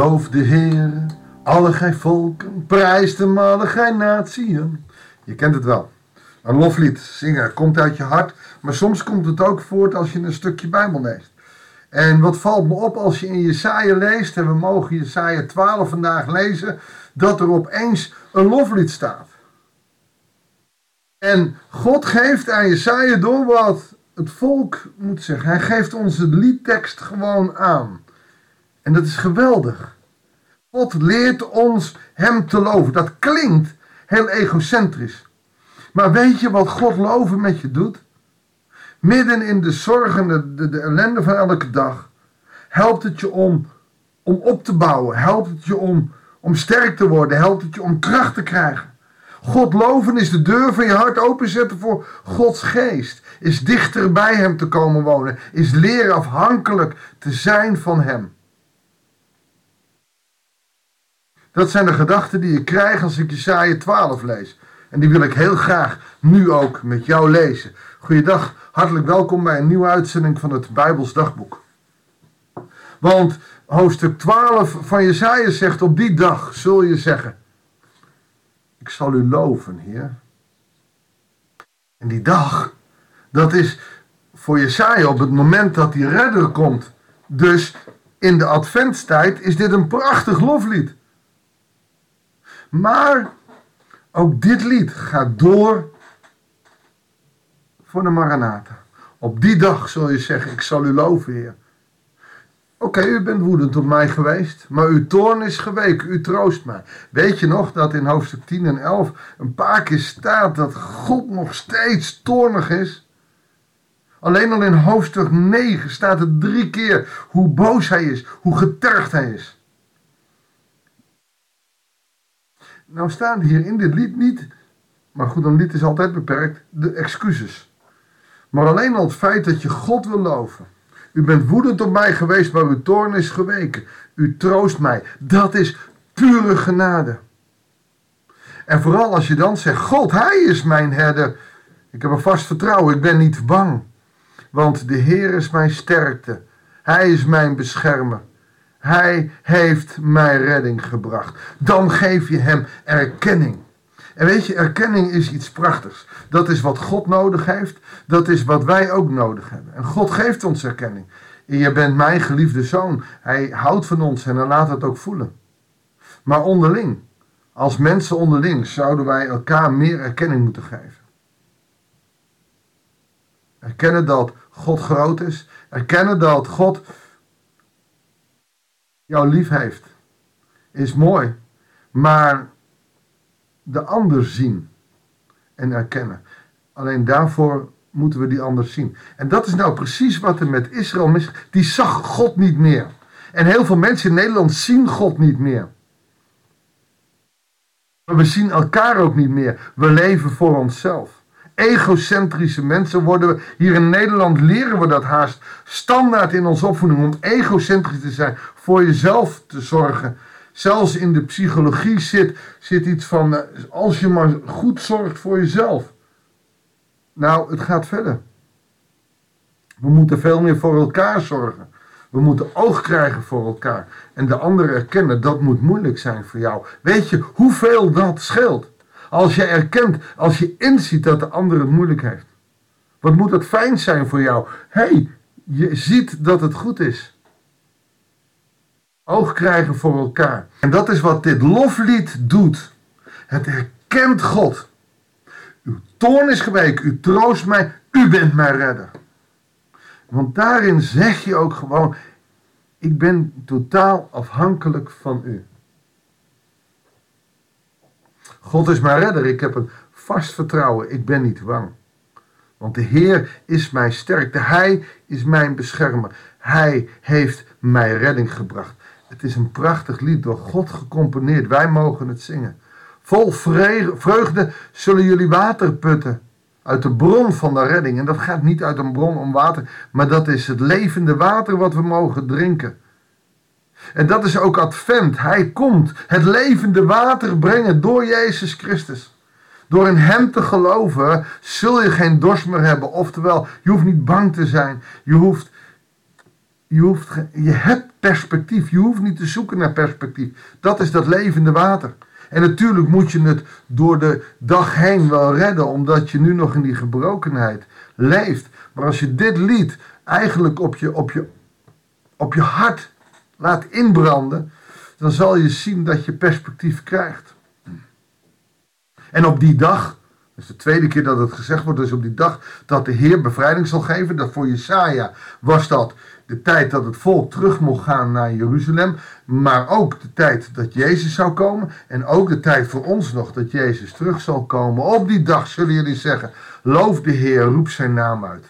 Loof de Heer, alle gij volken, prijs de alle gij natieën. Je kent het wel. Een loflied zingen komt uit je hart, maar soms komt het ook voort als je een stukje Bijbel leest. En wat valt me op als je in Jesaja leest, en we mogen Jesaja 12 vandaag lezen, dat er opeens een loflied staat. En God geeft aan Jesaja door wat het volk moet zeggen. Hij geeft onze liedtekst gewoon aan. En dat is geweldig. God leert ons hem te loven. Dat klinkt heel egocentrisch. Maar weet je wat God loven met je doet? Midden in de zorgen, de, de, de ellende van elke dag, helpt het je om, om op te bouwen. Helpt het je om, om sterk te worden. Helpt het je om kracht te krijgen. God loven is de deur van je hart openzetten voor Gods geest. Is dichter bij Hem te komen wonen. Is leren afhankelijk te zijn van Hem. Dat zijn de gedachten die ik krijg als ik Jesaja 12 lees. En die wil ik heel graag nu ook met jou lezen. Goeiedag, hartelijk welkom bij een nieuwe uitzending van het Bijbels Dagboek. Want hoofdstuk 12 van Jesaja zegt, op die dag zul je zeggen, ik zal u loven, Heer. En die dag, dat is voor Jesaja op het moment dat die redder komt. Dus in de adventstijd is dit een prachtig loflied. Maar ook dit lied gaat door voor de Maranatha. Op die dag zul je zeggen, ik zal u loven, Heer. Oké, u bent woedend op mij geweest, maar uw toorn is geweken, u troost mij. Weet je nog dat in hoofdstuk 10 en 11 een paar keer staat dat God nog steeds toornig is? Alleen al in hoofdstuk 9 staat het drie keer hoe boos hij is, hoe getergd hij is. Nou staan hier in dit lied niet, maar goed, een lied is altijd beperkt, de excuses. Maar alleen al het feit dat je God wil loven. U bent woedend op mij geweest, maar uw toorn is geweken. U troost mij. Dat is pure genade. En vooral als je dan zegt, God, Hij is mijn herder. Ik heb een vast vertrouwen, ik ben niet bang. Want de Heer is mijn sterkte. Hij is mijn beschermer. Hij heeft mij redding gebracht. Dan geef je hem erkenning. En weet je, erkenning is iets prachtigs. Dat is wat God nodig heeft. Dat is wat wij ook nodig hebben. En God geeft ons erkenning. Je bent mijn geliefde zoon. Hij houdt van ons en hij laat het ook voelen. Maar onderling, als mensen onderling, zouden wij elkaar meer erkenning moeten geven. Erkennen dat God groot is. Erkennen dat God jou lief heeft. Is mooi. Maar de ander zien en erkennen. Alleen daarvoor moeten we die ander zien. En dat is nou precies wat er met Israël mis. Die zag God niet meer. En heel veel mensen in Nederland zien God niet meer. Maar we zien elkaar ook niet meer. We leven voor onszelf. Egocentrische mensen worden we. Hier in Nederland leren we dat haast standaard in onze opvoeding om egocentrisch te zijn, voor jezelf te zorgen Zelfs in de psychologie zit, zit iets van, eh, als je maar goed zorgt voor jezelf. Nou, het gaat verder. We moeten veel meer voor elkaar zorgen. We moeten oog krijgen voor elkaar. En de anderen erkennen, dat moet moeilijk zijn voor jou. Weet je hoeveel dat scheelt? Als je erkent, als je inziet dat de ander het moeilijk heeft. Wat moet dat fijn zijn voor jou? Hé, hey, je ziet dat het goed is oog krijgen voor elkaar. En dat is wat dit loflied doet. Het herkent God. Uw toorn is geweken, u troost mij, u bent mijn redder. Want daarin zeg je ook gewoon, ik ben totaal afhankelijk van u. God is mijn redder, ik heb een vast vertrouwen, ik ben niet bang. Want de Heer is mijn sterkte, Hij is mijn beschermer. Hij heeft mij redding gebracht. Het is een prachtig lied, door God gecomponeerd. Wij mogen het zingen. Vol vreugde zullen jullie water putten uit de bron van de redding. En dat gaat niet uit een bron om water, maar dat is het levende water wat we mogen drinken. En dat is ook advent. Hij komt het levende water brengen door Jezus Christus. Door in Hem te geloven zul je geen dorst meer hebben. Oftewel, je hoeft niet bang te zijn. Je hoeft Je, hoeft, je hebt perspectief. Je hoeft niet te zoeken naar perspectief. Dat is dat levende water. En natuurlijk moet je het door de dag heen wel redden, omdat je nu nog in die gebrokenheid leeft. Maar als je dit lied eigenlijk op je, op je, op je hart laat inbranden, dan zal je zien dat je perspectief krijgt. En op die dag, is de tweede keer dat het gezegd wordt, dus op die dag dat de Heer bevrijding zal geven, dat voor Jesaja was dat de tijd dat het volk terug mocht gaan naar Jeruzalem, maar ook de tijd dat Jezus zou komen en ook de tijd voor ons nog dat Jezus terug zal komen. Op die dag zullen jullie zeggen, loof de Heer, roep zijn naam uit.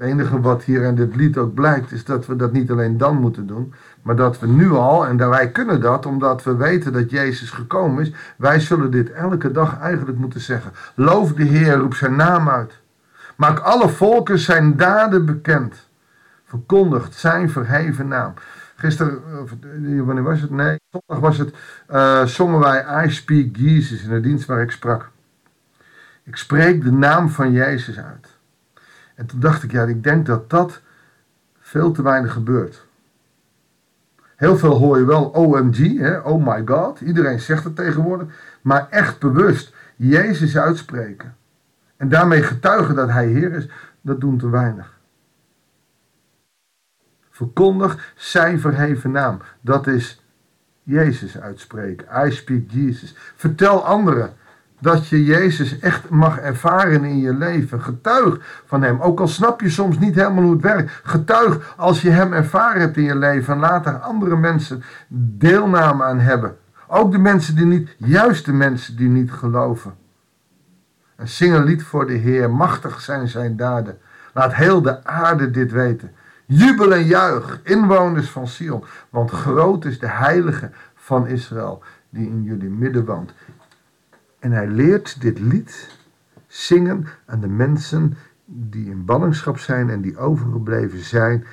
Het enige wat hier in dit lied ook blijkt, is dat we dat niet alleen dan moeten doen, maar dat we nu al, en wij kunnen dat omdat we weten dat Jezus gekomen is, wij zullen dit elke dag eigenlijk moeten zeggen. Loof de Heer, roep zijn naam uit. Maak alle volken zijn daden bekend. Verkondigt zijn verheven naam. Gisteren, wanneer was het? Nee, zondag was het, uh, zongen wij I Speak Jesus in de dienst waar ik sprak. Ik spreek de naam van Jezus uit. En toen dacht ik, ja, ik denk dat dat veel te weinig gebeurt. Heel veel hoor je wel OMG, hè? oh my god. Iedereen zegt het tegenwoordig. Maar echt bewust Jezus uitspreken. En daarmee getuigen dat hij Heer is, dat doen te weinig. Verkondig zijn verheven naam. Dat is Jezus uitspreken. I speak Jesus. Vertel anderen dat je Jezus echt mag ervaren in je leven. Getuig van Hem. Ook al snap je soms niet helemaal hoe het werkt. Getuig als je Hem ervaren hebt in je leven. En laat er andere mensen deelname aan hebben. Ook de mensen die niet, juist de mensen die niet geloven. En zing een lied voor de Heer. Machtig zijn zijn daden. Laat heel de aarde dit weten. Jubel en juich, inwoners van Sion. Want groot is de heilige van Israël die in jullie midden woont. En hij leert dit lied zingen aan de mensen die in ballingschap zijn en die overgebleven zijn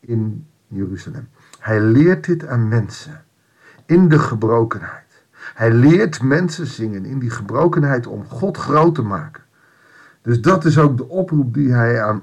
in Jeruzalem. Hij leert dit aan mensen in de gebrokenheid. Hij leert mensen zingen in die gebrokenheid om God groot te maken. Dus dat is ook de oproep die hij aan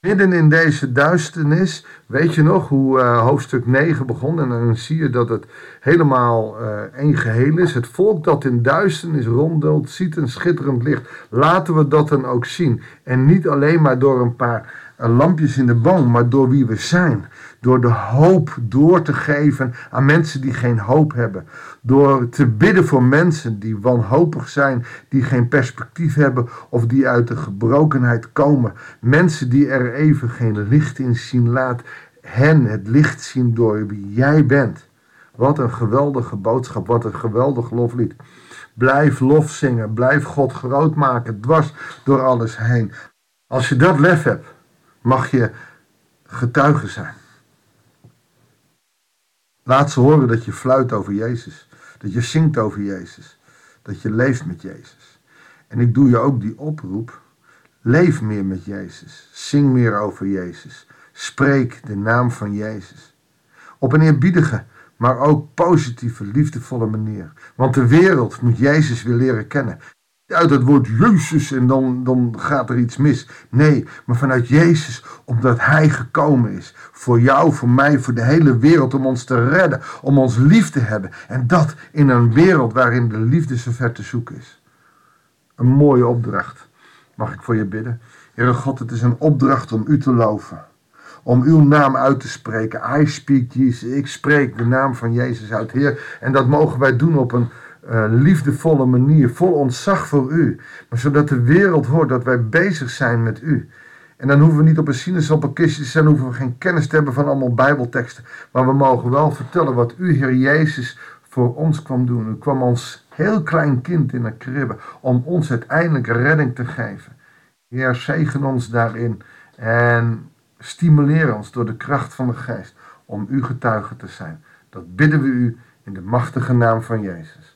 Midden in deze duisternis, weet je nog hoe uh, hoofdstuk 9 begon? En dan zie je dat het helemaal uh, één geheel is. Het volk dat in duisternis ronddelt, ziet een schitterend licht. Laten we dat dan ook zien. En niet alleen maar door een paar lampjes in de boom, maar door wie we zijn. Door de hoop door te geven aan mensen die geen hoop hebben. Door te bidden voor mensen die wanhopig zijn, die geen perspectief hebben of die uit de gebrokenheid komen. Mensen die er even geen licht in zien. Laat hen het licht zien door wie jij bent. Wat een geweldige boodschap, wat een geweldig loflied. Blijf lof zingen, blijf God groot maken, dwars door alles heen. Als je dat lef hebt, mag je getuige zijn. Laat ze horen dat je fluit over Jezus. Dat je zingt over Jezus. Dat je leeft met Jezus. En ik doe je ook die oproep. Leef meer met Jezus. Zing meer over Jezus. Spreek de naam van Jezus. Op een eerbiedige, maar ook positieve, liefdevolle manier. Want de wereld moet Jezus weer leren kennen uit het woord Jezus en dan, dan gaat er iets mis. Nee, maar vanuit Jezus, omdat Hij gekomen is. Voor jou, voor mij, voor de hele wereld, om ons te redden, om ons lief te hebben. En dat in een wereld waarin de liefde zo ver te zoeken is. Een mooie opdracht. Mag ik voor je bidden? Heere God, het is een opdracht om U te loven. Om uw naam uit te spreken. I speak Jesus. Ik spreek de naam van Jezus uit, Heer. En dat mogen wij doen op een liefdevolle manier, vol ontzag voor u. Maar zodat de wereld hoort dat wij bezig zijn met u. En dan hoeven we niet op een sinaasappelkistje te zijn, hoeven we geen kennis te hebben van allemaal bijbelteksten. Maar we mogen wel vertellen wat u, Heer Jezus, voor ons kwam doen. U kwam ons heel klein kind in een kribbe om ons uiteindelijk redding te geven. Heer, zegen ons daarin en stimuleer ons door de kracht van de geest om u getuige te zijn. Dat bidden we u in de machtige naam van Jezus.